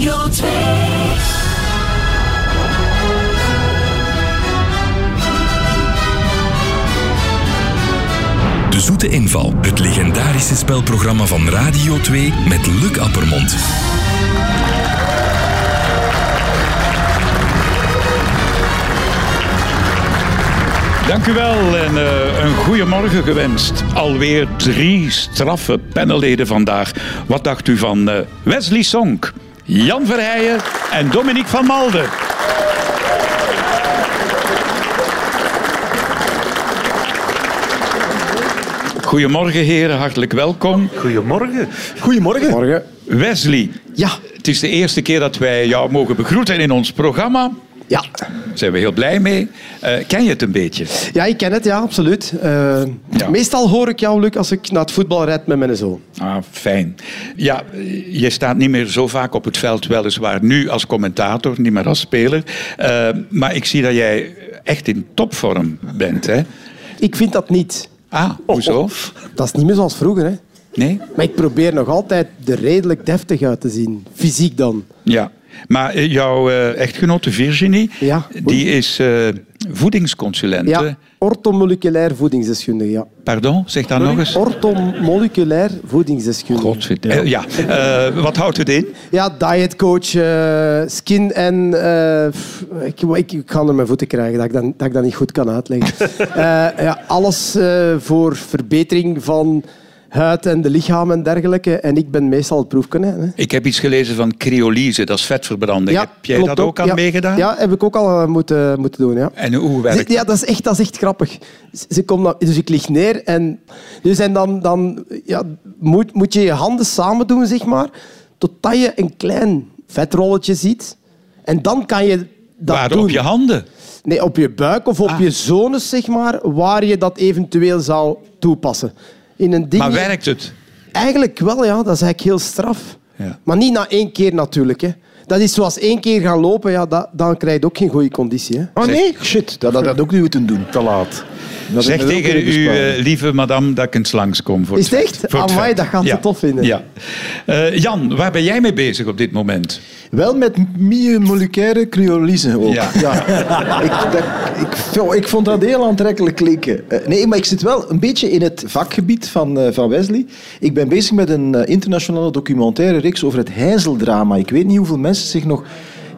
Radio 2. De Zoete Inval, het legendarische spelprogramma van Radio 2 met Luc Appermond. Dank u wel en uh, een goede morgen gewenst. Alweer drie straffe panelleden vandaag. Wat dacht u van uh, Wesley Sonk, Jan Verheijen en Dominique van Malden? Goedemorgen heren, hartelijk welkom. Goedemorgen. Goedemorgen. Morgen. Wesley, Ja. het is de eerste keer dat wij jou mogen begroeten in ons programma. Ja. Daar zijn we heel blij mee. Eh, ken je het een beetje? ja, ik ken het, ja, absoluut. Eh, Ja. Meestal hoor ik jou, Luc, als ik naar het voetbal rijd met mijn zoon. Ah, fijn. Ja, je staat niet meer zo vaak op het veld, weliswaar nu als commentator, niet meer als speler. Eh, maar ik zie dat jij echt in topvorm bent, hè? Ik vind dat niet. Ah, hoezo? Dat is niet meer zoals vroeger, hè. Nee? Maar ik probeer nog altijd er redelijk deftig uit te zien. Fysiek dan. Ja. Maar eh, jouw eh, echtgenote Virginie, Ja. die is eh, voedingsconsulente. Ja, ortomoleculair voedingsdeskundige, ja. Pardon, zeg dat nog eens. Ortomoleculair voedingsdeskundige. Godverd- eh, Ja, wat houdt het in? Ja, dietcoach, skin en... ik, ik, ik ga er mijn voeten krijgen dat ik dat, dat, ik dat niet goed kan uitleggen. Ja, alles voor verbetering van huid en de lichaam en dergelijke. En ik ben meestal het proefkonijn. Hè. Ik heb iets gelezen van cryolyse, dat is vetverbranding. heb jij dat ook aan ja. meegedaan? Ja, heb ik ook al eh, moeten, moeten doen, ja. En hoe werkt Ze- Ja, dat is echt, dat is echt grappig. Ze- komt dus ik lig neer en, dus en dan, dan ja, moet, moet je je handen samen doen, zeg maar, totdat je een klein vetrolletje ziet. En dan kan je dat Waar, doen. op je handen? Nee, op je buik of op Ah. je zones, zeg maar, waar je dat eventueel zou toepassen. In een ding... Maar werkt het? Eigenlijk wel, ja. Dat is eigenlijk heel straf. Ja. Maar niet na één keer natuurlijk. Hè. Dat is zoals één keer gaan lopen, ja, dat, dan krijg je ook geen goede conditie. Hè. Oh nee? Shit, dat had dat ook niet moeten doen. Te laat. Dat Zeg tegen weer u, besparen. eh, lieve madame, dat ik eens langskom. Voor Is het echt? Voor het Amai, dat gaan ze Ja. tof vinden. Ja. Eh, Jan, waar ben jij mee bezig op dit moment? Wel met moleculaire cryolyse ook. Ja. ik, dat, ik, vo- ik vond dat heel aantrekkelijk klinken. Eh, nee, maar ik zit wel een beetje in het vakgebied van, eh, van Wesley. Ik ben bezig met een internationale documentaire reeks over het Heizeldrama. Ik weet niet hoeveel mensen zich nog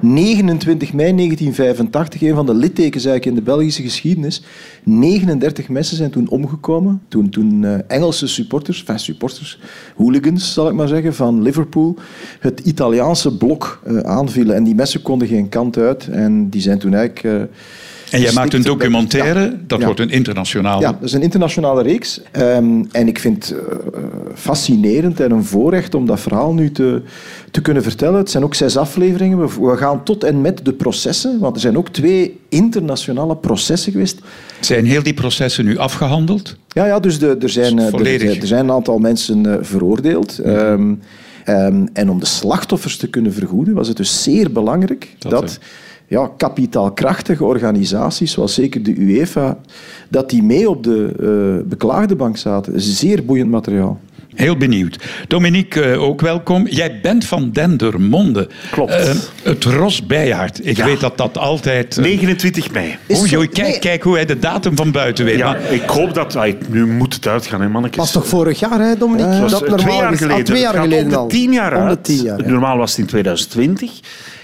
29 mei 1985, een van de littekens eigenlijk in de Belgische geschiedenis. 39 mensen zijn toen omgekomen. Toen, toen eh, Engelse supporters, supporters, hooligans zal ik maar zeggen, van Liverpool, het Italiaanse blok eh, aanvielen. En die mensen konden geen kant uit. En die zijn toen eigenlijk... En jij maakt een documentaire, Ja. dat Ja. wordt een internationaal. Ja, dat is een internationale reeks. Ehm, en ik vind het eh, fascinerend en een voorrecht om dat verhaal nu te, te kunnen vertellen. Het zijn ook zes afleveringen. We, we gaan tot en met de processen, want er zijn ook twee internationale processen geweest. Zijn heel die processen nu afgehandeld? Ja, ja dus de, er, zijn, eh, er, er zijn een aantal mensen eh, veroordeeld. Ehm, ehm, en om de slachtoffers te kunnen vergoeden, was het dus zeer belangrijk Dat, dat, ja, kapitaalkrachtige organisaties, zoals zeker de UEFA, dat die mee op de eh, beklaagde bank zaten. Zeer boeiend materiaal. Heel benieuwd. Dominique, eh, ook welkom. Jij bent van Dendermonde. Klopt. Eh, het Ros Bijaard. Ik Ja. weet dat dat altijd... eh, 29 mei. Oei, oei, kijk, nee. kijk hoe hij de datum van buiten weet. Ja, Maar ik hoop dat... ik- nu moet het uitgaan, hè, mannetjes. was toch vorig jaar, hè, Dominique? Het was, eh, twee jaar is- ah, geleden. twee jaar Het gaat geleden om al. de tien jaar Om de uit. tien jaar, ja. Normaal was het in 2020.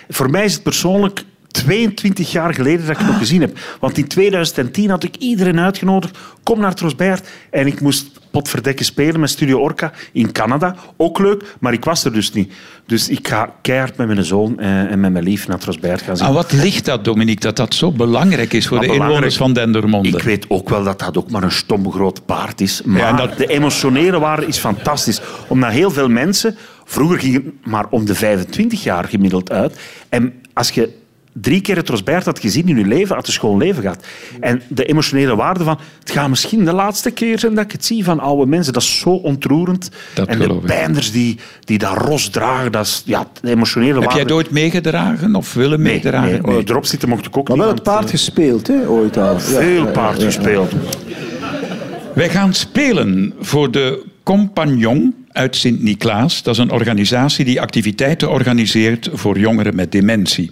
Voor mij is het persoonlijk 22 jaar geleden dat ik het nog gezien heb. Want in 2010 had ik iedereen uitgenodigd. Kom naar Trosbeert. En ik moest potverdekken spelen met Studio Orca in Canada. Ook leuk, maar ik was er dus niet. Dus ik ga keihard met mijn zoon eh, en met mijn lief naar Trosbeert gaan zien. aan wat ligt dat, Dominique, dat dat zo belangrijk is voor Maar de inwoners van Dendermonde? Ik weet ook wel dat dat ook maar een stom groot paard is. Maar Ja, en dat- de emotionele waarde is fantastisch. Omdat heel veel mensen... Vroeger ging het maar om de 25 jaar gemiddeld uit. En als je drie keer het Rosberg had gezien in je leven, had je schoon leven gehad. En de emotionele waarde van... Het gaat misschien de laatste keer zijn dat ik het zie van oude mensen. Dat is zo ontroerend. Dat en de bijnders die, die dat ros dragen, dat is... Ja, de emotionele Heb waarde... jij het ooit meegedragen of willen Nee, meegedragen? nee, erop zitten mocht ik ook Maar niet. wel het paard eh, gespeeld, hè, ooit al. Veel ja, paard ja, ja. gespeeld. Wij gaan spelen voor de compagnon uit Sint-Niklaas. Dat is een organisatie die activiteiten organiseert voor jongeren met dementie.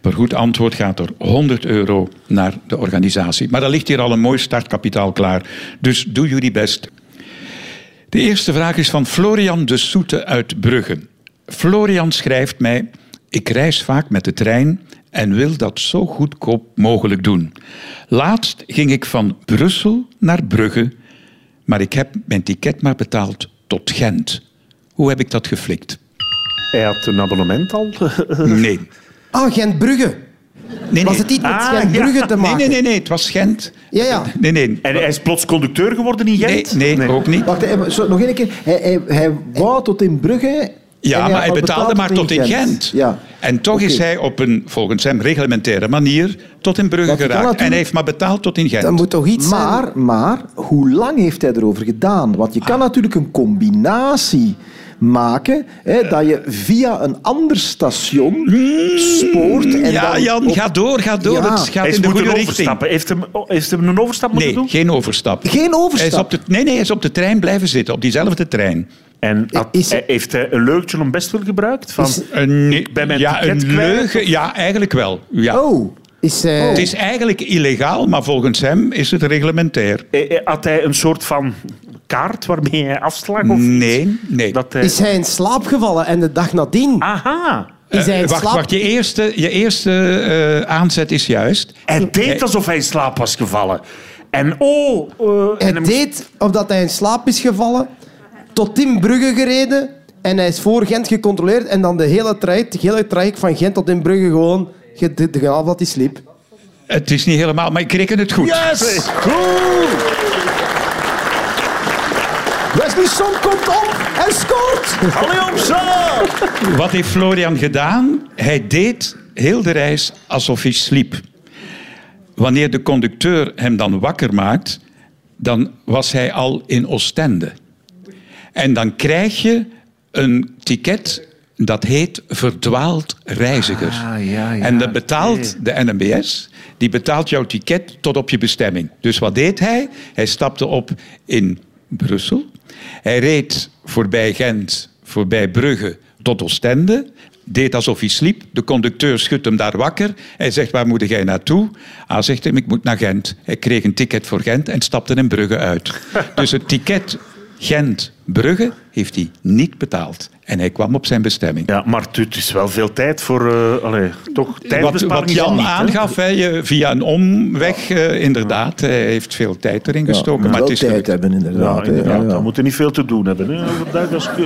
Per goed antwoord gaat er 100 euro naar de organisatie. Maar er ligt hier al een mooi startkapitaal klaar. Dus doe jullie best. De eerste vraag is van Florian de Soete uit Brugge. Florian schrijft mij: Ik reis vaak met de trein en wil dat zo goedkoop mogelijk doen. Laatst ging ik van Brussel naar Brugge, maar ik heb mijn ticket maar betaald tot Gent. Hoe heb ik dat geflikt? Hij had een abonnement al. Nee. Ah, Gent-Brugge. nee, Was nee. het niet met Ah, Gent-Brugge ja. te Nee, maken? nee, nee, nee, het was Gent. Ja, ja. Nee, nee. En hij is plots conducteur geworden in Nee, Gent? nee, ook niet. Wacht, nog één keer. Hij, hij, hij wou tot in Brugge. Ja, maar hij betaalde maar tot in Gent. Ja. En toch is hij op een, volgens hem, reglementaire manier tot in Brugge geraakt. En hij heeft maar betaald tot in Gent. Dat moet toch iets zijn? Maar, maar, hoe lang heeft hij erover gedaan? Want je kan natuurlijk een combinatie maken, hè, dat je via een ander station spoort. En ja, dan Jan, op- ga door, ga door. Ja. Het gaat Hij is in de goede richting. overstappen. Heeft hem, heeft hem een overstap moeten Nee, doen? geen overstap. Geen overstap? Hij is op de, nee, nee, hij is op de trein blijven zitten, op diezelfde trein. En had- Is- hij- heeft hij een leugentje om best wel gebruikt? Van, Is- Een, Ik ben mijn ja, ticket een kwijt, leugen. Ja, eigenlijk wel. Ja. Oh, Is, eh, Het is eigenlijk illegaal, maar volgens hem is het reglementair. Eh, eh, had hij een soort van kaart waarmee hij afslag? Of? Nee, nee. Dat hij... is hij in slaap gevallen en de dag nadien Aha. is hij Eh, in wacht, slaap... wacht, je eerste, je eerste eh, aanzet is juist. Hij deed alsof hij in slaap was gevallen. En oh... eh, Hij en hem- deed of dat hij in slaap is gevallen, tot in Brugge gereden en hij is voor Gent gecontroleerd en dan de hele traject, de hele traject van Gent tot in Brugge gewoon gedaan dat hij sliep. Het is niet helemaal, maar ik reken het goed. yes! Goed! Wesley Son komt op en scoort! Allee, op zo! Wat heeft Florian gedaan? Hij deed heel de reis alsof hij sliep. Wanneer de conducteur hem dan wakker maakt, dan was hij al in Oostende. En dan krijg je een ticket dat heet verdwaald reiziger. Ah, ja, ja, en dat betaalt de NMBS, die betaalt jouw ticket tot op je bestemming. Dus wat deed hij? Hij stapte op in Brussel. Hij reed voorbij Gent, voorbij Brugge tot Oostende. Deed alsof hij sliep. De conducteur schudt hem daar wakker. Hij zegt, waar moet jij naartoe? Hij zegt hem, ik moet naar Gent. Hij kreeg een ticket voor Gent en stapte in Brugge uit. dus het ticket Gent-Brugge heeft hij niet betaald. En hij kwam op zijn bestemming. Ja, maar het is wel veel tijd voor... eh allee, toch, Wat, Jan niet, aangaf, hè, je- via een omweg, eh, inderdaad. Hij heeft veel tijd erin gestoken. maar wel het is tijd hebben, inderdaad. Ja, inderdaad. Ja, ja. Dan moet je niet veel te doen hebben. Hè. Overdag, dat is, eh.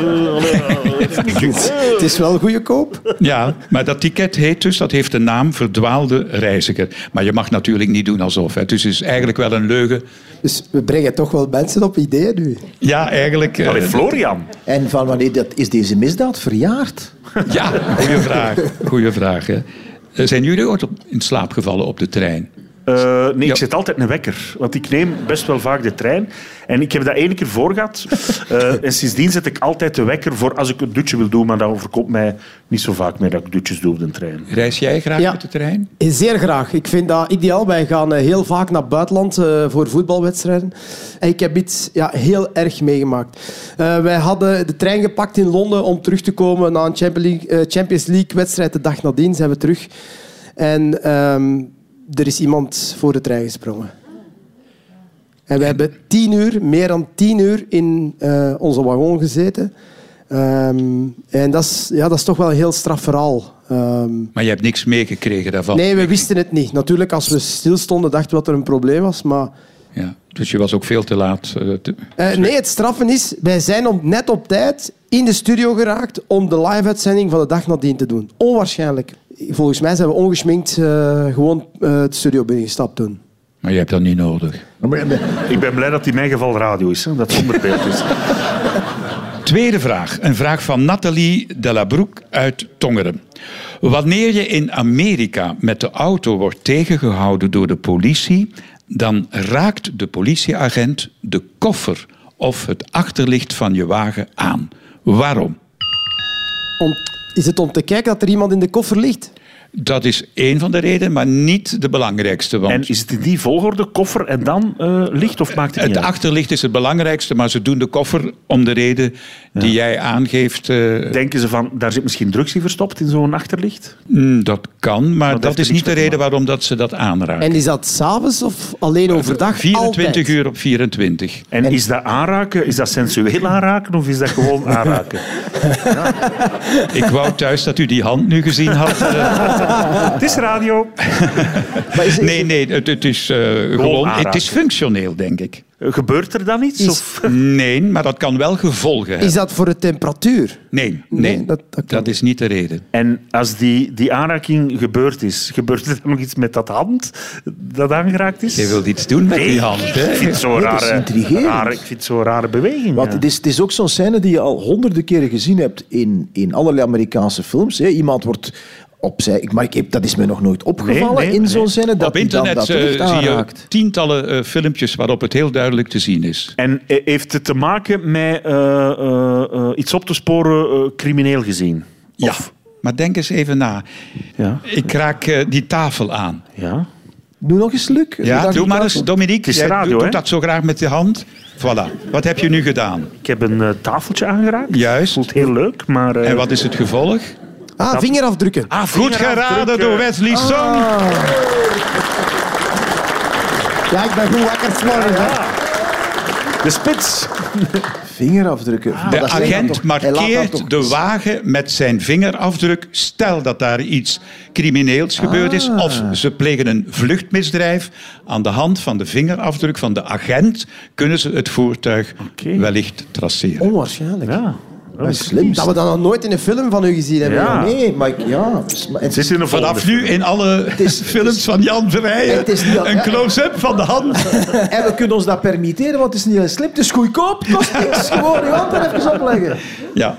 Het is wel goede koop. Ja, maar dat ticket heet dus, dat heeft de naam verdwaalde reiziger. Maar je mag natuurlijk niet doen alsof. Hè. Dus het is eigenlijk wel een leugen. Dus we brengen toch wel mensen op ideeën nu. Ja, eigenlijk. Allee, Florian. En van wanneer dat, is deze misdaad verjaard? ja, goede vraag. Goeie vraag hè. Eh, Zijn jullie ooit op, in slaap gevallen op de trein? Eh, nee, Ja. ik zet altijd een wekker. Want ik neem best wel vaak de trein. En ik heb dat ene keer voor gehad. Eh, en sindsdien zet ik altijd de wekker voor als ik een dutje wil doen. Maar dat overkomt mij niet zo vaak meer dat ik dutjes doe op de trein. Reis jij graag Ja. met de trein? Zeer graag. Ik vind dat ideaal. Wij gaan eh, heel vaak naar het buitenland eh, voor voetbalwedstrijden. En ik heb iets ja, heel erg meegemaakt. Eh, wij hadden de trein gepakt in Londen om terug te komen na een Champions League, eh, Champions League wedstrijd. De dag nadien zijn we terug. En ehm, er is iemand voor de trein gesprongen. En we hebben tien uur, meer dan tien uur, in eh, onze wagon gezeten. Ehm, en dat is, ja, dat is toch wel een heel straf verhaal. Ehm, Maar je hebt niks meegekregen daarvan? Nee, we wisten het niet. Natuurlijk, als we stilstonden, dachten we dat er een probleem was. Maar Ja, dus je was ook veel te laat. eh, te- eh, nee, het straffen is, wij zijn om, net op tijd in de studio geraakt om de live-uitzending van de dag nadien te doen. Onwaarschijnlijk. Volgens mij zijn we ongeschminkt eh, gewoon eh het studio binnengestapt toen. Maar je hebt dat niet nodig. Ik ben blij dat in mijn geval radio is. Hè, dat zonder beeld is. Tweede vraag. Een vraag van Nathalie Delabroek uit Tongeren. Wanneer je in Amerika met de auto wordt tegengehouden door de politie, dan raakt de politieagent de koffer of het achterlicht van je wagen aan. Waarom? Om, Is het om te kijken dat er iemand in de koffer ligt? Dat is één van de redenen, maar niet de belangrijkste. Want En is het in die volgorde, koffer en dan eh, licht? Of maakt het niet het uit? achterlicht is het belangrijkste, maar ze doen de koffer om de reden die jij aangeeft. eh, Denken ze van, daar zit misschien drugs in verstopt in zo'n achterlicht? mm, dat kan, maar dat is niet de reden waarom dat ze dat aanraken. En is dat s'avonds of alleen overdag? 24 Altijd. uur op 24. En, is dat aanraken, is dat sensueel aanraken of is dat gewoon aanraken? Ik wou thuis dat u die hand nu gezien had. eh. het is radio. Maar is, nee, nee, het, het is eh, gewoon, het is functioneel, denk ik. Gebeurt er dan iets? Is- Of? Nee, maar dat kan wel gevolgen hebben. Is dat voor de temperatuur? Nee, nee, Nee, dat, dat- is niet de reden. En als die, die aanraking gebeurd is, gebeurt er dan nog iets met dat hand dat aangeraakt is? Je wilt iets doen met die hand, Ik hè? vind het zo'n Nee, dat is rare, ik vind het zo'n rare beweging. Want ja. het, is, het is ook zo'n scène die je al honderden keren gezien hebt in, in allerlei Amerikaanse films. Hè. Iemand wordt opzij... ik- Maar ik heb, dat is me nog nooit opgevallen Nee, nee, in zo'n nee. scène. Dat Op internet dat eh, zie je tientallen eh, filmpjes waarop het heel duidelijk te zien is. En eh, heeft het te maken met eh, eh, eh, iets op te sporen eh, crimineel gezien? Ja, maar denk eens even na. Ja. Ik raak eh, die tafel aan. ja. Doe nog eens, Luc. Ja, doe maar eens, Dominique. is Jij radio, doet hè? dat zo graag met de hand. Voilà. Wat heb je nu gedaan? Ik heb een eh, tafeltje aangeraakt. Juist. Voelt heel leuk, maar... eh, En wat is het gevolg? Ah, vingerafdrukken. ah, Goed geraden door Wesley Song. Ja, ik ben goed wakker 's morgens, hè. De spits. Vingerafdrukken. Maar De agent markeert de wagen met zijn vingerafdruk. Stel dat daar iets crimineels gebeurd is. Ah. Of ze plegen een vluchtmisdrijf. Aan de hand van de vingerafdruk van de agent kunnen ze het voertuig wellicht traceren. Onwaarschijnlijk. Ja. Slim. Dat we dat nog nooit in een film van u gezien hebben. Ja. Nee, maar ik, ja. het- Zit in een Vanaf nu in alle films van Jan Verheijen Het is niet al- een close-up van de hand. En we kunnen ons dat permitteren, want het is niet heel slim. Het is goedkoop, het kost niks. Gewoon je hand er even opleggen. Ja,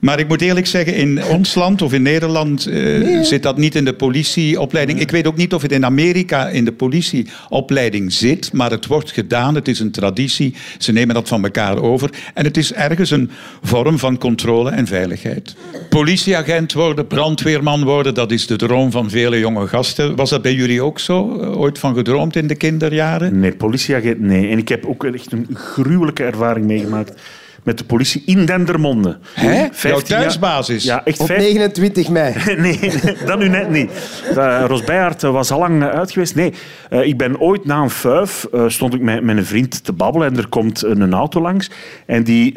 maar ik moet eerlijk zeggen, in ons land of in Nederland eh, zit dat niet in de politieopleiding. Ik weet ook niet of het in Amerika in de politieopleiding zit, maar het wordt gedaan. Het is een traditie. Ze nemen dat van elkaar over. En het is ergens een vorm van controle en veiligheid. Politieagent worden, brandweerman worden, dat is de droom van vele jonge gasten. Was dat bij jullie ook zo? Eh, Ooit van gedroomd in de kinderjaren? Nee, politieagent, nee. En ik heb ook echt een gruwelijke ervaring meegemaakt met de politie in Dendermonde. Hè? Jouw 15 jaar- thuisbasis? Ja, echt Op vijf- 29 mei. Nee, dat nu net niet. Uh, Ros eh, was al lang eh, uit geweest. Nee, eh, ik ben ooit na een fuif, eh, stond ik met, met een vriend te babbelen en er komt een, een auto langs. En die,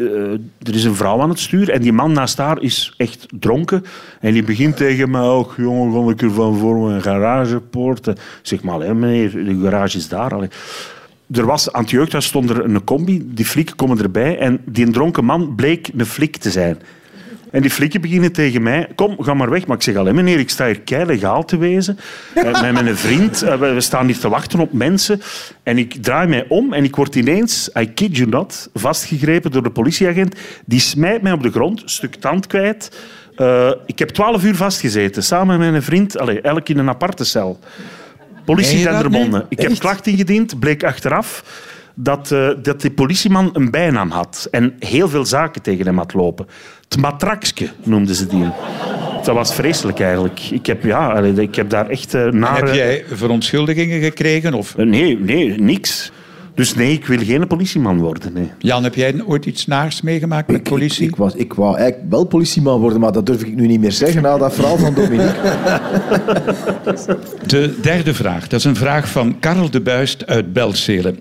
er is een vrouw aan het stuur en die man naast haar is echt dronken. En die begint tegen mij, oh jongen, kom ik er van voor mijn garagepoort. Ik zeg maar, hè, meneer, de garage is daar. Allee. Er was, aan het jeugdhuis stond er een combi, die flikken komen erbij en die dronken man bleek een flik te zijn. En die flikken beginnen tegen mij, kom, ga maar weg. Maar ik zeg, alleen meneer, ik sta hier kei legaal te wezen. Eh, met mijn vriend, eh, we staan hier te wachten op mensen. En ik draai mij om en ik word ineens, I kid you not, vastgegrepen door de politieagent. Die smijt mij op de grond, stuk tand kwijt. Eh, ik heb twaalf uur vastgezeten, samen met mijn vriend, allez, elk in een aparte cel. Politie? Ik heb klacht ingediend, bleek achteraf dat, eh, dat die politieman een bijnaam had en heel veel zaken tegen hem had lopen. Het matrakske noemden ze die. Dat was vreselijk eigenlijk. Ik heb, ja, ik heb daar echt nare... Heb jij verontschuldigingen gekregen? Of Eh, Nee, nee, niks. Dus nee, ik wil geen politieman worden. Nee. Jan, heb jij ooit iets naars meegemaakt met politie? Ik, ik, was, ik wou eigenlijk wel politieman worden, maar dat durf ik nu niet meer zeggen na dat verhaal van Dominique. De derde vraag, dat is een vraag van Karel de Buist uit Belzelen.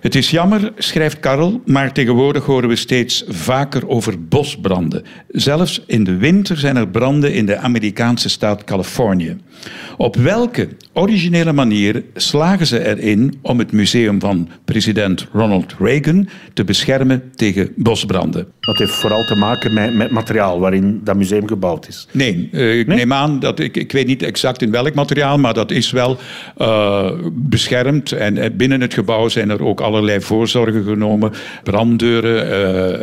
Het is jammer, schrijft Karel, maar tegenwoordig horen we steeds vaker over bosbranden. Zelfs in de winter zijn er branden in de Amerikaanse staat Californië. Op welke originele manier slagen ze erin om het museum van president Ronald Reagan te beschermen tegen bosbranden? Dat heeft vooral te maken met, met materiaal waarin dat museum gebouwd is. Nee, eh, ik Nee? neem aan dat ik, ik weet niet exact in welk materiaal, maar dat is wel eh, beschermd. En eh, binnen het gebouw zijn er ook allerlei voorzorgen genomen: branddeuren,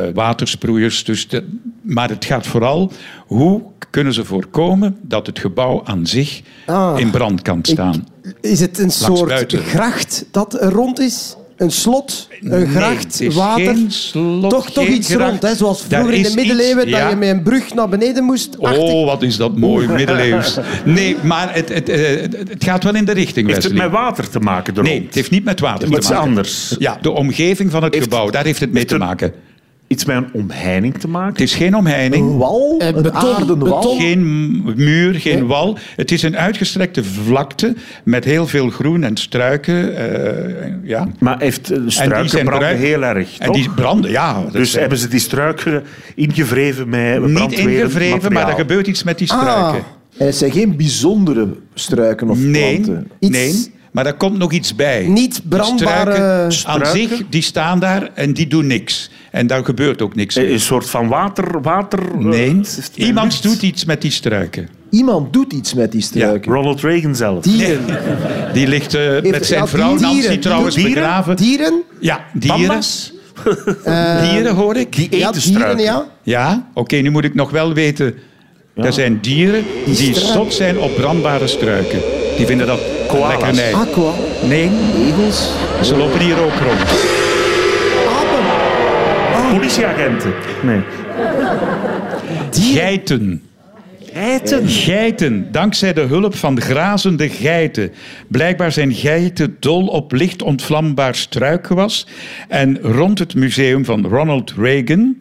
eh, watersproeiers. Dus de- maar het gaat vooral hoe kunnen ze voorkomen dat het gebouw aan zich Ah. in brand kan staan. Is het een soort buiten. gracht dat er rond is? een slot, een Nee, gracht, het is water. geen slot, toch toch geen iets gracht. rond, hè? zoals vroeger in de middeleeuwen, iets, dat je met een brug naar beneden moest. Achtig. Oh, wat is dat mooi, middeleeuws. Nee, maar het, het, eh, het, het gaat wel in de richting, Heeft het Wesley. met water te maken? de Nee, het heeft niet met water Iets te maken. anders. Ja, de omgeving van het Heeft- gebouw, daar heeft het mee heeft te maken. Iets met een omheining te maken? Het is geen omheining. Een wal, Eh, een beton, wal. beton. Geen muur, geen wal. Het is een uitgestrekte vlakte met heel veel groen en struiken. eh, ja. Maar heeft eh, de struiken zijn branden bruik- heel erg, En die branden, ja. Dus zijn- hebben ze die struiken ingevreven met niet ingevreven, maar er gebeurt iets met die Ah, struiken. En het zijn geen bijzondere struiken of nee, planten. Iets- nee, maar daar komt nog iets bij. Niet Die brandbare struiken aan zich, die staan daar en die doen niks. En daar gebeurt ook niks Eh, mee. Een soort van water... water eh, Nee, iemand doet iets met die struiken. Iemand doet iets met die struiken. Ronald Reagan zelf. Dieren. Die ligt eh, met zijn ja, vrouw dieren. Nancy trouwens Dieren? begraven. Dieren? Ja, dieren. Panda's? Dieren hoor ik. Die eten Ja, dieren, struiken. ja. Ja, oké, nu moet ik nog wel weten. Er zijn dieren die, struiken. zot zijn op brandbare struiken. Die vinden dat Koalas. lekkernij. Aqua. Nee, Egels. ze lopen hier ook rond. Politieagenten? Nee. Geiten. Geiten? Geiten, dankzij de hulp van de grazende geiten. Blijkbaar zijn geiten dol op licht ontvlambaar struikgewas. En rond het museum van Ronald Reagan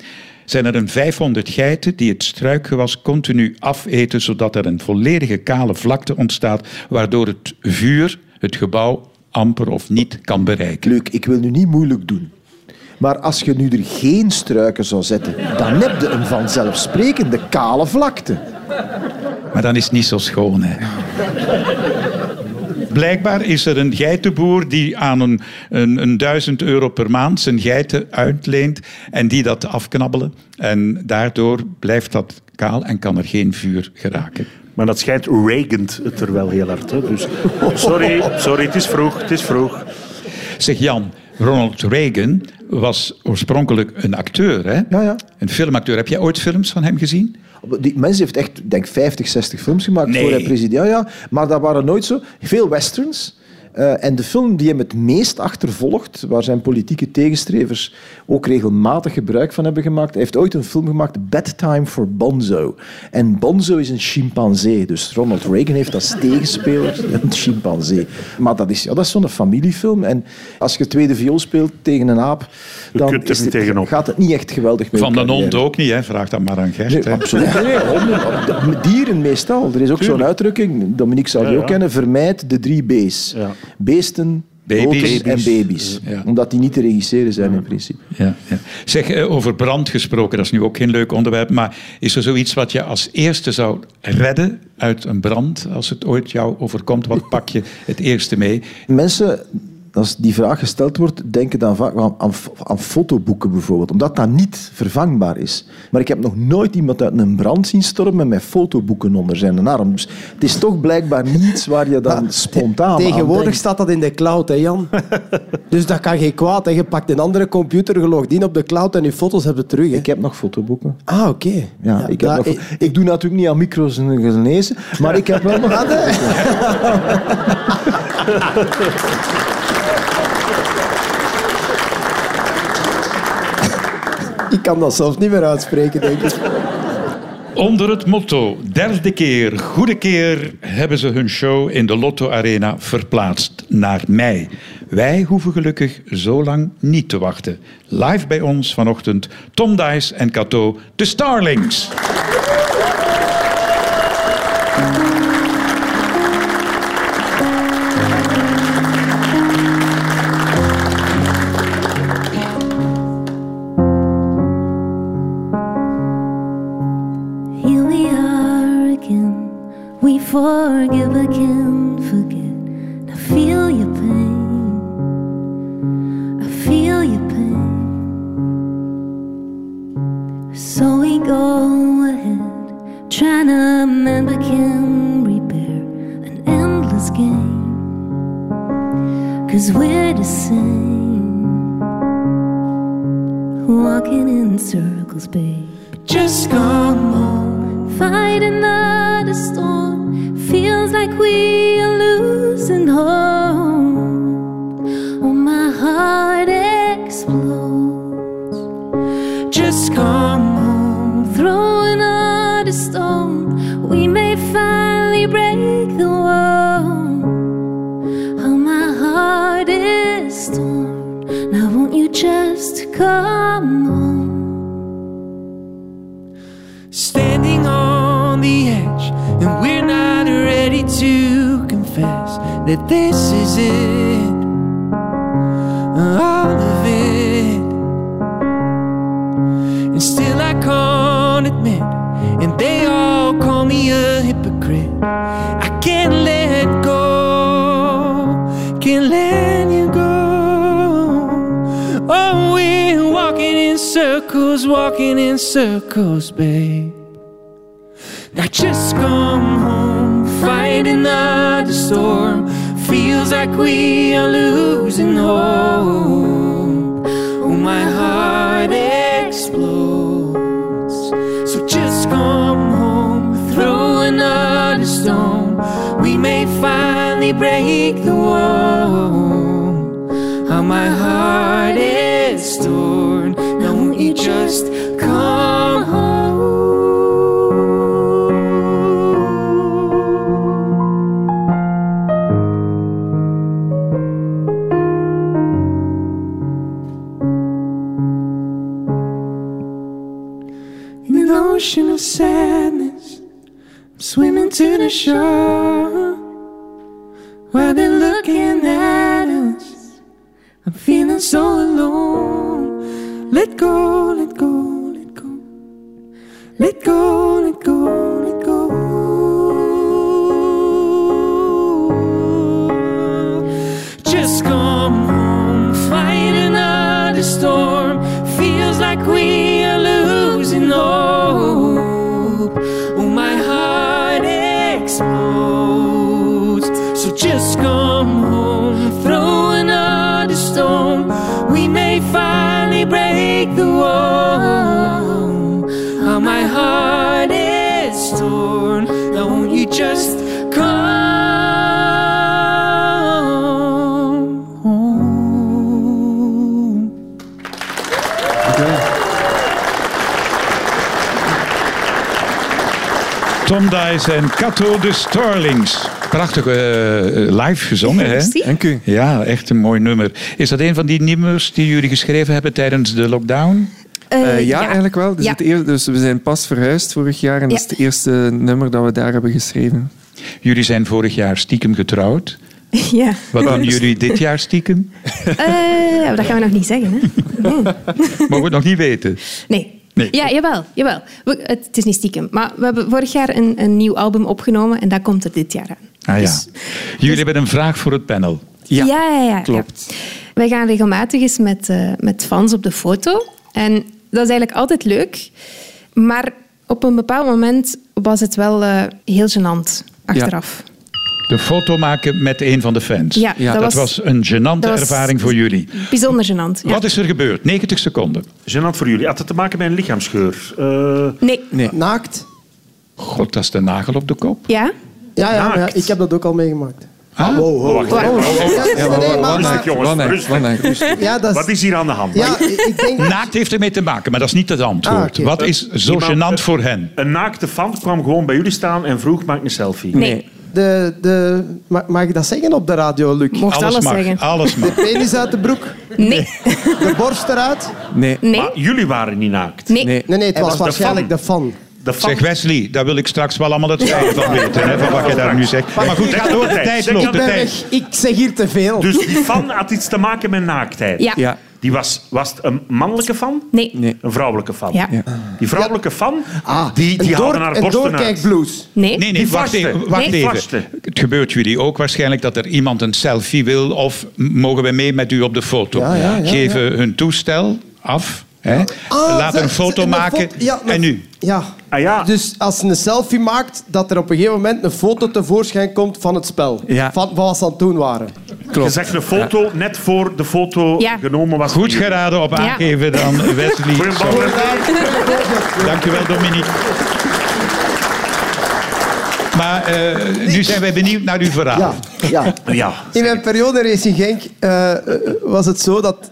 zijn er een 500 geiten die het struikgewas continu afeten, zodat er een volledige kale vlakte ontstaat, waardoor het vuur het gebouw amper of niet kan bereiken. Leuk, ik wil nu niet moeilijk doen. Maar als je nu er geen struiken zou zetten, dan heb je een vanzelfsprekende kale vlakte. Maar dan is het niet zo schoon, hè. Blijkbaar is er een geitenboer die aan een, een, een duizend euro per maand zijn geiten uitleent en die dat afknabbelen. En daardoor blijft dat kaal en kan er geen vuur geraken. Maar dat schijnt regent het er wel heel hard. Hè? Dus, sorry, sorry, het is vroeg, het is vroeg. Zeg Jan, Ronald Reagan was oorspronkelijk een acteur, hè? Ja, ja. Een filmacteur. Heb jij ooit films van hem gezien? Die mens heeft echt, denk 50, 60 films gemaakt Nee. voor hij president. Ja, ja, maar dat waren nooit zo. Veel westerns. Eh, en de film die hem het meest achtervolgt, waar zijn politieke tegenstrevers ook regelmatig gebruik van hebben gemaakt, hij heeft ooit een film gemaakt, Bedtime for Bonzo. En Bonzo is een chimpansee, dus Ronald Reagan heeft als tegenspeler een chimpansee. Maar dat is, ja, dat is zo'n familiefilm. En als je tweede viool speelt tegen een aap, dan er is het- gaat het niet echt geweldig mee. Van de hond ook niet, hè? Vraag dat maar aan Gert. Nee, absoluut. Nee. Dieren meestal. Er is ook zo'n uitdrukking, Dominique zal die Ja, ook ja. kennen, vermijd de drie B's. Ja. Beesten, Baby's. en Baby's. Ja. Omdat die niet te regisseren zijn in principe. Ja, ja. Zeg, eh, over brand gesproken, dat is nu ook geen leuk onderwerp, maar is er zoiets wat je als eerste zou redden uit een brand, als het ooit jou overkomt? Wat pak je het eerste mee? Mensen, als die vraag gesteld wordt, denken dan vaak aan, aan, aan fotoboeken bijvoorbeeld. Omdat dat niet vervangbaar is. Maar ik heb nog nooit iemand uit een brand zien stormen met fotoboeken onder zijn arm. Dus het is toch blijkbaar niets waar je dan spontaan aan Tegenwoordig staat dat in de cloud, hè Jan? dus dat kan geen kwaad. Hè. Je pakt een andere computer, je logt in op de cloud en je foto's hebben terug. Hè. Ik heb nog fotoboeken. Ah, oké. Ja, ik, heb nog, ik doe natuurlijk niet aan micro's en genezen, maar ik heb wel nog... Ah, nee. Ik kan dat zelfs niet meer uitspreken, denk ik. Onder het motto derde keer, goede keer, hebben ze hun show in de Lotto Arena verplaatst naar mei. Wij hoeven gelukkig zo lang niet te wachten. Live bij ons vanochtend Tom Dice en Cato, de Starlings. May finally break the wall. Oh, my heart is torn. Now, won't you just come home? standing on the edge, and we're not ready to confess that this is it. All circles, walking in circles, babe. I just come home, fighting the storm. Feels like we are losing hope. Oh, my heart explodes. So just come home, throw another stone. We may finally break the wall. Ocean of sadness, I'm swimming to the shore. While they're looking at us, I'm feeling so alone. Let go, let go, let go. Let go, let go. En Cato de Starlings. Prachtig eh, live gezongen, hè? Dank u. Ja, echt een mooi nummer. Is dat een van die nummers die jullie geschreven hebben tijdens de lockdown? Eh, Eh, ja, eigenlijk wel. Dus, Ja. het eer- dus we zijn pas verhuisd vorig jaar en dat Ja. is het eerste nummer dat we daar hebben geschreven. Jullie zijn vorig jaar stiekem getrouwd. Ja. Wat doen jullie dit jaar stiekem? Eh, dat gaan we nog niet zeggen, hè? Mogen we het nog niet weten. Nee. Nee. Ja, jawel. jawel. We- het, het is niet stiekem. Maar we hebben vorig jaar een, een nieuw album opgenomen en dat komt er dit jaar aan. Ah ja. Dus- Jullie hebben een vraag voor het panel. Ja, ja, ja, ja, klopt. ja. Wij gaan regelmatig eens met, eh, met fans op de foto. En dat is eigenlijk altijd leuk. Maar op een bepaald moment was het wel eh, heel gênant achteraf. De foto maken met een van de fans. Ja, Ja, dat, Dat was een gênante was ervaring voor jullie. bijzonder gênant. Ja. Wat is er gebeurd? 90 seconden. Gênant voor jullie. Had het te maken met een lichaamsgeur? Eh, Nee. Nee. Naakt? God, dat is de nagel op de kop. Ja? Ja, ja, maar ja, Naakt. ik heb dat ook al meegemaakt. Ah, Wow, wow. wacht, wat- is- hier aan de hand? Ja, ik denk... Naakt heeft ermee te maken, maar dat is niet het antwoord. Ah. Wat is zo Iemand- gênant voor hen? Een naakte fan kwam gewoon bij jullie staan en vroeg, maak een selfie. Nee. De, de, ma- mag ik dat zeggen op de radio, Luc? Mocht alles, mag. zeggen. Alles mag. Penis uit de broek, Nee. de borst eruit. Nee. Nee. Maar jullie waren niet naakt. Nee. Nee. Nee, nee, het was de waarschijnlijk fan. de fan. De fan... Zeg Wesley, daar wil ik straks wel allemaal het feit van weten, hè, van wat je daar nu zegt. Maar goed, ga door, de tijd loopt, de Ik ben tijd. weg. Ik zeg hier te veel. Dus die fan had iets te maken met naaktheid. Ja. Ja. Die was, was het een mannelijke fan? Nee. Nee. Een vrouwelijke fan? Ja. Ja. Die vrouwelijke fan, Ah, die, die een, haalde haar een borsten uit. doorkijkblues. Nee. Nee, nee, Die wacht even. Wacht Nee. even. Het gebeurt jullie ook waarschijnlijk dat er iemand een selfie wil of mogen we mee met u op de foto? Ja, ja, ja, Geven hun toestel af, hè? Ah, laat ze- een foto ze- maken fo- ja, een- en nu? Ja. Ah ja. Dus als ze een selfie maakt, dat er op een gegeven moment een foto tevoorschijn komt van het spel. Ja. Van, van wat ze aan het doen waren. Je zegt een foto net voor de foto Ja. genomen was. Goed geraden op Ja. aangeven dan Wesley. Dankjewel Dominique. Maar eh, nu zijn wij benieuwd naar uw verhaal. Ja, ja. Ja. In mijn periode Racing Genk eh, eh, was het zo dat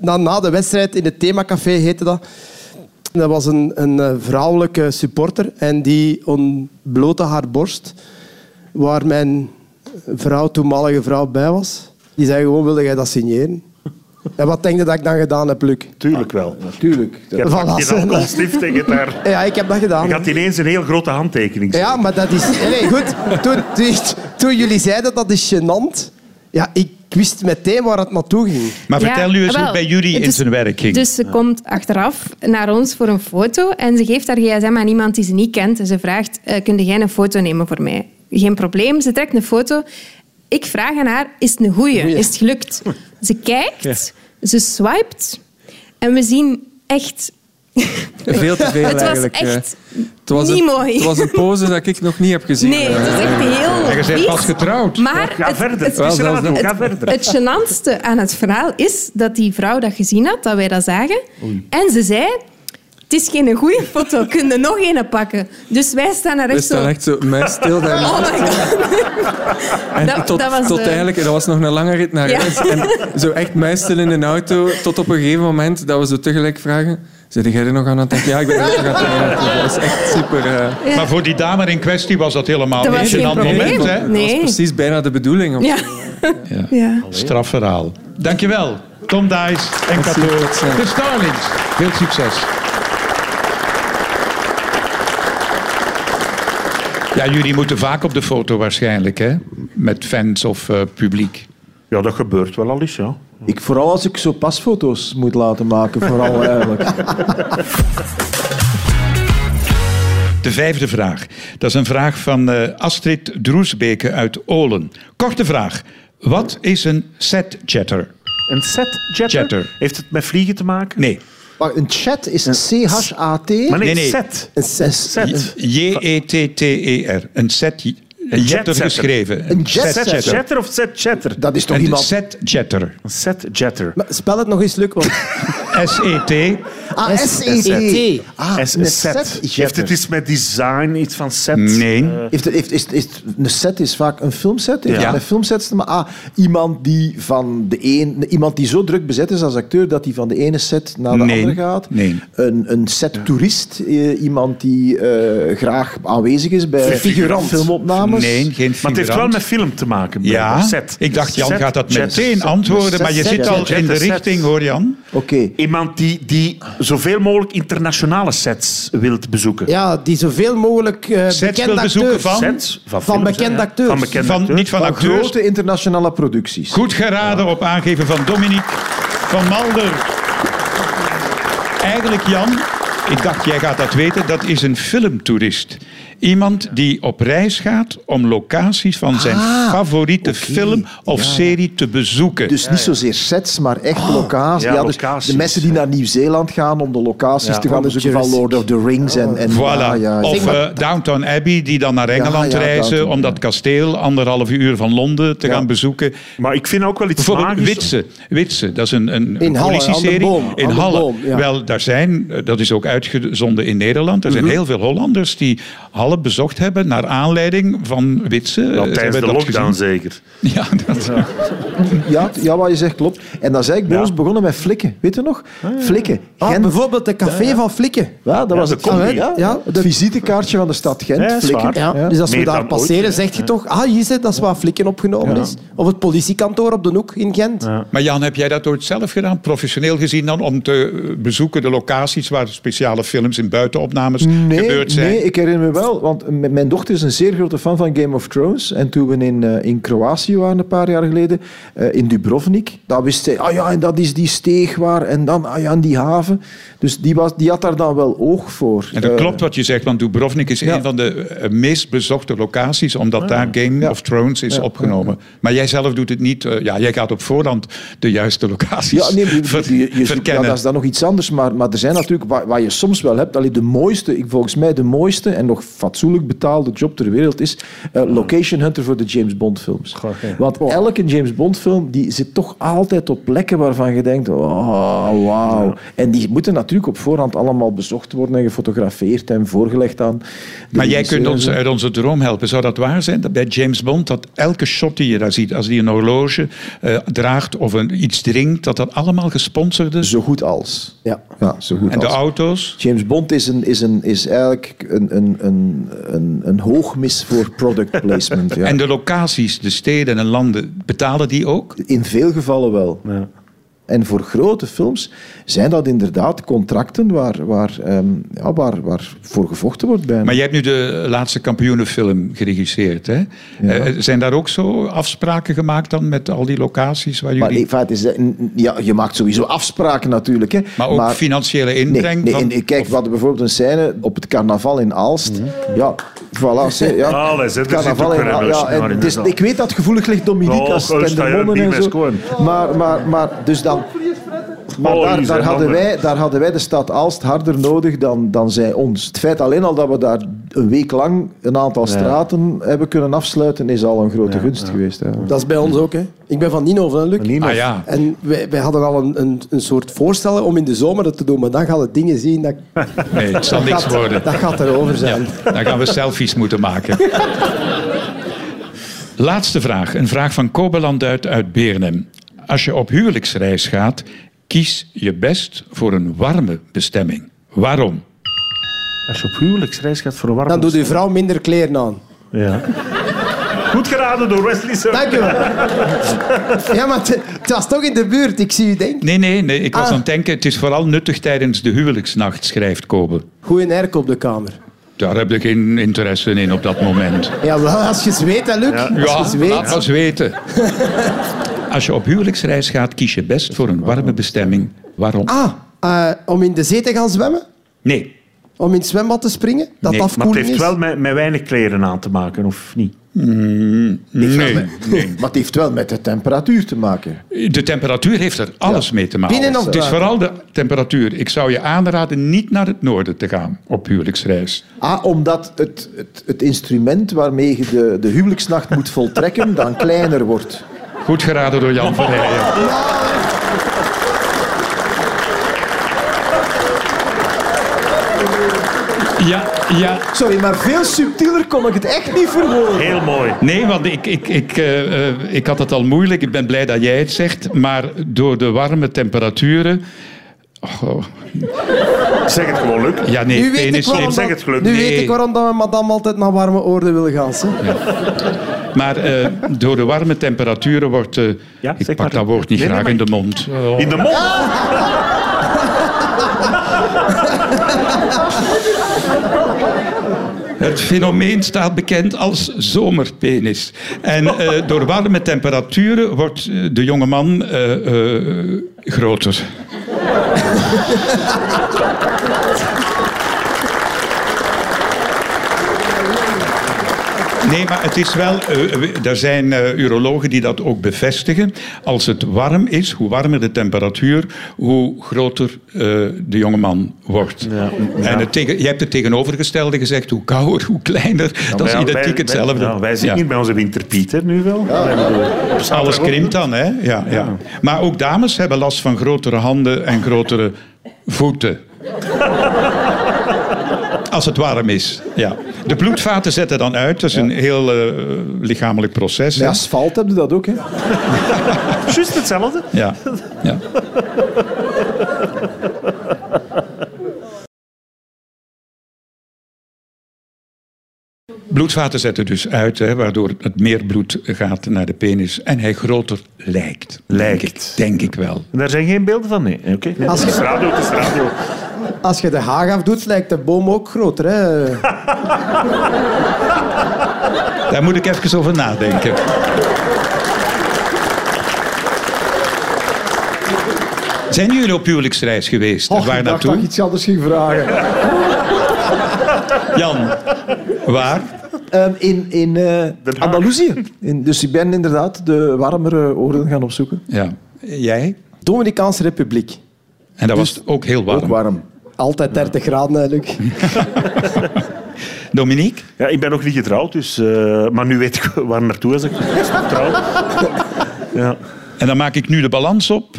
na, na de wedstrijd in het themacafé heette dat. Dat was een, een vrouwelijke supporter en die ontblootte haar borst, waar mijn vrouw, toenmalige vrouw bij was. Die zei gewoon, wilde jij dat signeren? En wat denk je dat ik dan gedaan heb, Luc? Tuurlijk wel. Natuurlijk. Je hebt Voilà, die tegen daar. Ja, ik heb dat gedaan. Je had ineens een heel grote handtekening. Ja, maar dat is... Nee, goed. Toen, toen, toen jullie zeiden dat is gênant, ja, ik wist meteen waar het naartoe ging. Maar Ja, vertel nu eens hoe wel, het bij jullie in zijn werk ging. Dus ze komt achteraf naar ons voor een foto en ze geeft haar gsm aan iemand die ze niet kent. En ze vraagt, eh kun jij een foto nemen voor mij? Geen probleem, ze trekt een foto. Ik vraag aan haar, is het een goeie? Is het gelukt? Ze kijkt, ze swipet en we zien echt... Veel te veel Het was eigenlijk. echt Het was niet een, mooi. Het was een pose dat ik nog niet heb gezien. Nee, het is echt heel En je bent pas getrouwd. Maar het, verder. het, Het Wel, verder. het gênantste aan het verhaal is dat die vrouw dat gezien had, dat wij dat zagen. En ze zei... Het is geen goede foto, kun je nog een pakken? Dus wij staan er We echt zo... staan echt zo muisstil daar. Oh my god. En Dat- tot, dat was tot de- eigenlijk, dat was nog een lange rit naar Ja. huis. En zo echt muisstil in een auto, tot op een gegeven moment dat we zo tegelijk vragen... Zit jij er nog aan het denken? Ja, ik ben er nog aan het denken. Dat is echt super... eh, Maar voor die dame in kwestie was dat helemaal Dat was een geen gênant probleem. moment. Hè? Dat was precies bijna de bedoeling. of Ja. Ja. ja. Strafverhaal. Dankjewel, Tom Dijs en Kato. De Starlings. Veel succes. Ja, jullie moeten vaak op de foto waarschijnlijk, hè? Met fans of eh, publiek. Ja, dat gebeurt wel al eens, ja. Ik, vooral als ik zo pasfoto's moet laten maken, vooral eigenlijk. De vijfde vraag. Dat is een vraag van eh, Astrid Droesbeke uit Olen. Korte vraag. Wat is een set chatter? Een set. Jetter. Heeft het met vliegen te maken? Nee. Maar een chat is een C-H-A-T. Maar nee, Nee, nee. set. Een. Set. J-E-T-T-E-R. Een set Een jetter geschreven. Een jetter of set chatter? Dat is toch Een iemand... set chatter. Een set jetter. Maar spel het nog eens, Luc. Want... S-E-T. Ah, S-E-T. Ah, set. Heeft het iets met design, iets van set? Nee. Eh, Heeft, is, is, een set is vaak een filmset. Heeft Ja. het met filmsets te maken? Ah, iemand die van de een, iemand die zo druk bezet is als acteur dat hij van de ene set naar de Nee. andere gaat. Nee. Een, een set-toerist, eh, iemand die eh, graag aanwezig is bij Figurant. filmopnames. Nee, geen maar het heeft wel figurant. met film te maken. Ja, set. ik dacht Jan Set, gaat dat meteen set. antwoorden, maar je set, zit al in de set. richting, hoor Jan. Oké. Iemand die, die zoveel mogelijk internationale sets wilt bezoeken. Ja, die zoveel mogelijk eh Sets wil bekende acteurs... van? Sets van, Van films, bekende acteurs. Van bekende Van, acteurs. niet van Van acteurs. grote internationale producties. Goed geraden op aangeven van Dominique van Malder. Eigenlijk, Jan, ik dacht jij gaat dat weten, dat is een filmtoerist. Iemand die op reis gaat om locaties van zijn Ah, favoriete film of serie te bezoeken. Dus niet zozeer sets, maar echt locaties. Ja, Ja, dus locaties. de mensen die naar Nieuw-Zeeland gaan om de locaties Ja. te gaan bezoeken van. Lord of the Rings. En, en, Voilà. ja, ja, ja. Of eh, Downton Abbey, die dan naar Engeland ja, reizen om dat kasteel anderhalf uur van Londen te Ja. gaan bezoeken. Maar ik vind ook wel iets Bijvoorbeeld magisch. Witse. Witse, dat is een, een In politieserie. in Halle. boom. Wel, daar zijn, eh, dat is ook uitgezonden in Nederland. Er zijn Mhm. heel veel Hollanders die Halle bezocht hebben naar aanleiding van Witse. Ja, tijdens hebben de dat lockdown gezien. zeker. Ja, dat, Ja, ja, wat je zegt klopt. En dan zei ik bij Ja. ons begonnen met flikken. Weet je nog? Flikken. Ah, Gent. bijvoorbeeld de café van Flikken. Ja, dat was de het, combi. ja, Ja, het visitekaartje van de stad Gent. Flikken. Ja, Dus als we Meer daar ooit, passeren, hè. zeg je toch... Ah, hier zit, dat is waar Flikken opgenomen is. Of het politiekantoor op de Hoek in Gent. maar Jan, heb jij dat ooit zelf gedaan? Professioneel gezien dan? Om te eh, bezoeken de locaties waar speciale films in buitenopnames Nee, gebeurd zijn? nee, ik herinner me wel, want mijn dochter is een zeer grote fan van Game of Thrones. En toen we in, eh, in Kroatië waren een paar jaar geleden, eh, in Dubrovnik, daar wist zij, ah ja, en dat is die steeg waar, en dan, ah ja, en die haven. Dus die, was, die had daar dan wel oog voor. En dat Eh, klopt wat je zegt, want Dubrovnik is Ja. een van de meest bezochte locaties, omdat daar Game Ja. of Thrones is Ja, opgenomen. Maar jij zelf doet het niet. ja, jij gaat op voorhand de juiste locaties Ja, nee, je- ver- je- je zoekt- ja, verkennen. dat is dan nog iets anders. Maar, maar er zijn natuurlijk, wat, wat je soms wel hebt, allee, de mooiste, ik- volgens mij de mooiste en nog fatsoenlijk betaalde job ter wereld is eh, location hunter voor de James Bond films. Want elke James Bond film die zit toch altijd op plekken waarvan je denkt, oh, wauw. En die moeten natuurlijk op voorhand allemaal bezocht worden en gefotografeerd en voorgelegd aan de Maar jij kunt ons uit onze droom helpen. Zou dat waar zijn? Dat bij James Bond, dat elke shot die je daar ziet, als die een horloge eh, draagt of een, iets drinkt, dat dat allemaal gesponsorde... Zo goed als. Ja. Ja, zo goed En de auto's? James Bond is, een, is, een, is eigenlijk een, een, een, een, een hoogmis voor product placement. Ja. En de locaties, de steden en landen, betalen die ook? In veel gevallen wel. Ja. En voor grote films zijn dat inderdaad contracten waar, waar, ehm, ja, waar, waar voor gevochten wordt bijna. Maar jij hebt nu de laatste kampioenenfilm geregisseerd. Hè? Eh, zijn daar ook zo afspraken gemaakt dan met al die locaties waar jullie... Maar feit is, dat- ja, je maakt sowieso afspraken natuurlijk. Hè. Maar ook financiële inbreng Nee, nee, van- en kijk, we hadden bijvoorbeeld een scène op het carnaval in Aalst. Ja, voilà. zeg, ja. Het er zit carnaval in Aalst. Ja, en het de zaal. ik weet dat het gevoelig ligt, Dominique, Oh, als je tendermonnen niet en zo. Maar, maar, maar, dus dan... Maar daar, daar, hadden wij, daar hadden wij de stad Aalst harder nodig dan, dan zij ons. Het feit alleen al dat we daar een week lang een aantal straten hebben kunnen afsluiten, is al een grote gunst geweest. Ja. Dat is bij ons ook. Hè. Ik ben van Nino van Luc. Ah ja. En wij, wij hadden al een, een, een soort voorstel om in de zomer dat te doen, maar dan gaan we dingen zien dat, Nee, het zal niks gaat, worden. dat gaat erover zijn. Dan gaan we selfies moeten maken. Laatste vraag. Een vraag van Kobeland uit, uit Beernem. Als je op huwelijksreis gaat, kies je best voor een warme bestemming. Waarom? Als je op huwelijksreis gaat voor een warme Dan doet uw vrouw minder kleren aan. Ja. Goed geraden door Wesley Sir. Dank u wel. Ja, maar het, het was toch in de buurt. Ik zie u denken. Nee, nee, nee. Ik was Ah. aan het denken, het is vooral nuttig tijdens de huwelijksnacht, schrijft Kobe. Goeie airco op de kamer. Daar heb ik geen interesse in op dat moment. Ja, wel, als je het weet, hè, Luc. Als je Ja, weet. laat ons weten. Als je op huwelijksreis gaat, kies je best voor een warme bestemming. Waarom? Ah, eh, om in de zee te gaan zwemmen? Nee. Om in het zwembad te springen? Dat Nee, Maar het afkoeling heeft is? wel met, met weinig kleren aan te maken, of niet? Nee, nee. Maar het heeft wel met de temperatuur te maken. De temperatuur heeft er alles mee te maken. Binnen of het is vooral de temperatuur. Ik zou je aanraden niet naar het noorden te gaan op huwelijksreis. Ah, omdat het, het, het instrument waarmee je de, de huwelijksnacht moet voltrekken dan kleiner wordt. Goed geraden door Jan Verheijen. Ja, ja. Sorry, maar veel subtieler kon ik het echt niet verwoorden. Heel mooi. Nee, want ik, ik, ik, eh, eh, ik had het al moeilijk. Ik ben blij dat jij het zegt. Maar door de warme temperaturen... Oh, Zeg het gewoon, Luc. ja, nee, Nu weet, ik waarom, zeg dat- het geluk. nu Nee. weet ik waarom dat we madame altijd naar warme oorden willen gaan. Hè? Maar eh, door de warme temperaturen wordt... eh, Ja, ik pak maar. dat woord niet Nee, nee, graag maar- in de mond. Oh. In de mond. Het fenomeen staat bekend als zomerpenis. En eh, door warme temperaturen wordt eh, de jonge man eh, eh, groter. Nee, maar het is wel. eh, er zijn eh, urologen die dat ook bevestigen. Als het warm is, hoe warmer de temperatuur, hoe groter eh, de jonge man wordt. En het tegen, je hebt het tegenovergestelde gezegd: hoe kouder, hoe kleiner. dat is identiek wij- hetzelfde. Ja, wij zitten Ja. niet bij onze winterpieter nu wel. Zaterdag Alles krimpt dan, hè? Ja, ja. Maar ook dames hebben last van grotere handen en grotere voeten. Als het warm is, ja. De bloedvaten zetten dan uit. Dat is een heel eh, lichamelijk proces. Bij asfalt heb je dat ook, hè? Juist hetzelfde. Ja. ja. Bloedvaten zetten dus uit, hè, waardoor het meer bloed gaat naar de penis en hij groter lijkt. Lijkt. Denk ik, denk ik wel. Daar zijn geen beelden van, nee. Oké. Als Het is je- radio, het is radio. Als je de haag afdoet, lijkt de boom ook groter. Hè? Daar moet ik even over nadenken. Zijn jullie op huwelijksreis geweest? Och, Waar ik dacht naartoe? dat ik iets anders ging vragen. Jan, waar? Ehm, in in eh, Andalusië. In, dus ik ben inderdaad de warmere oorden gaan opzoeken. Ja. Jij? Dominicaanse Republiek. En dat was ook heel warm. Ook warm. Altijd 30 graden, Luc. Dominique? Ja, ik ben nog niet getrouwd, dus, eh, maar nu weet ik waar naartoe als ik trouw. Ja. En dan maak ik nu de balans op.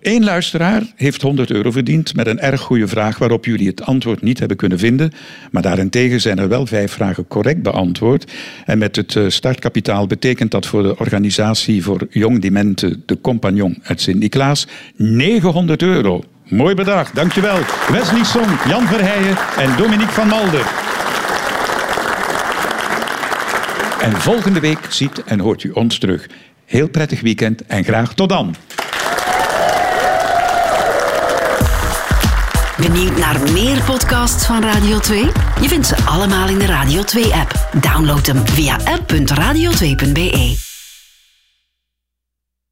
Eén luisteraar heeft 100 euro verdiend met een erg goede vraag waarop jullie het antwoord niet hebben kunnen vinden. Maar daarentegen zijn er wel vijf vragen correct beantwoord. En met het eh, startkapitaal betekent dat voor de organisatie voor jong dementen De Compagnon uit Sint-Niklaas 900 euro. Mooi bedrag, dankjewel. Wesley Song, Jan Verheijen en Dominique van Malder. En volgende week ziet en hoort u ons terug. Heel prettig weekend en graag tot dan. Benieuwd naar meer podcasts van Radio 2? Je vindt ze allemaal in de Radio 2-app. Download hem via app.radio2.be.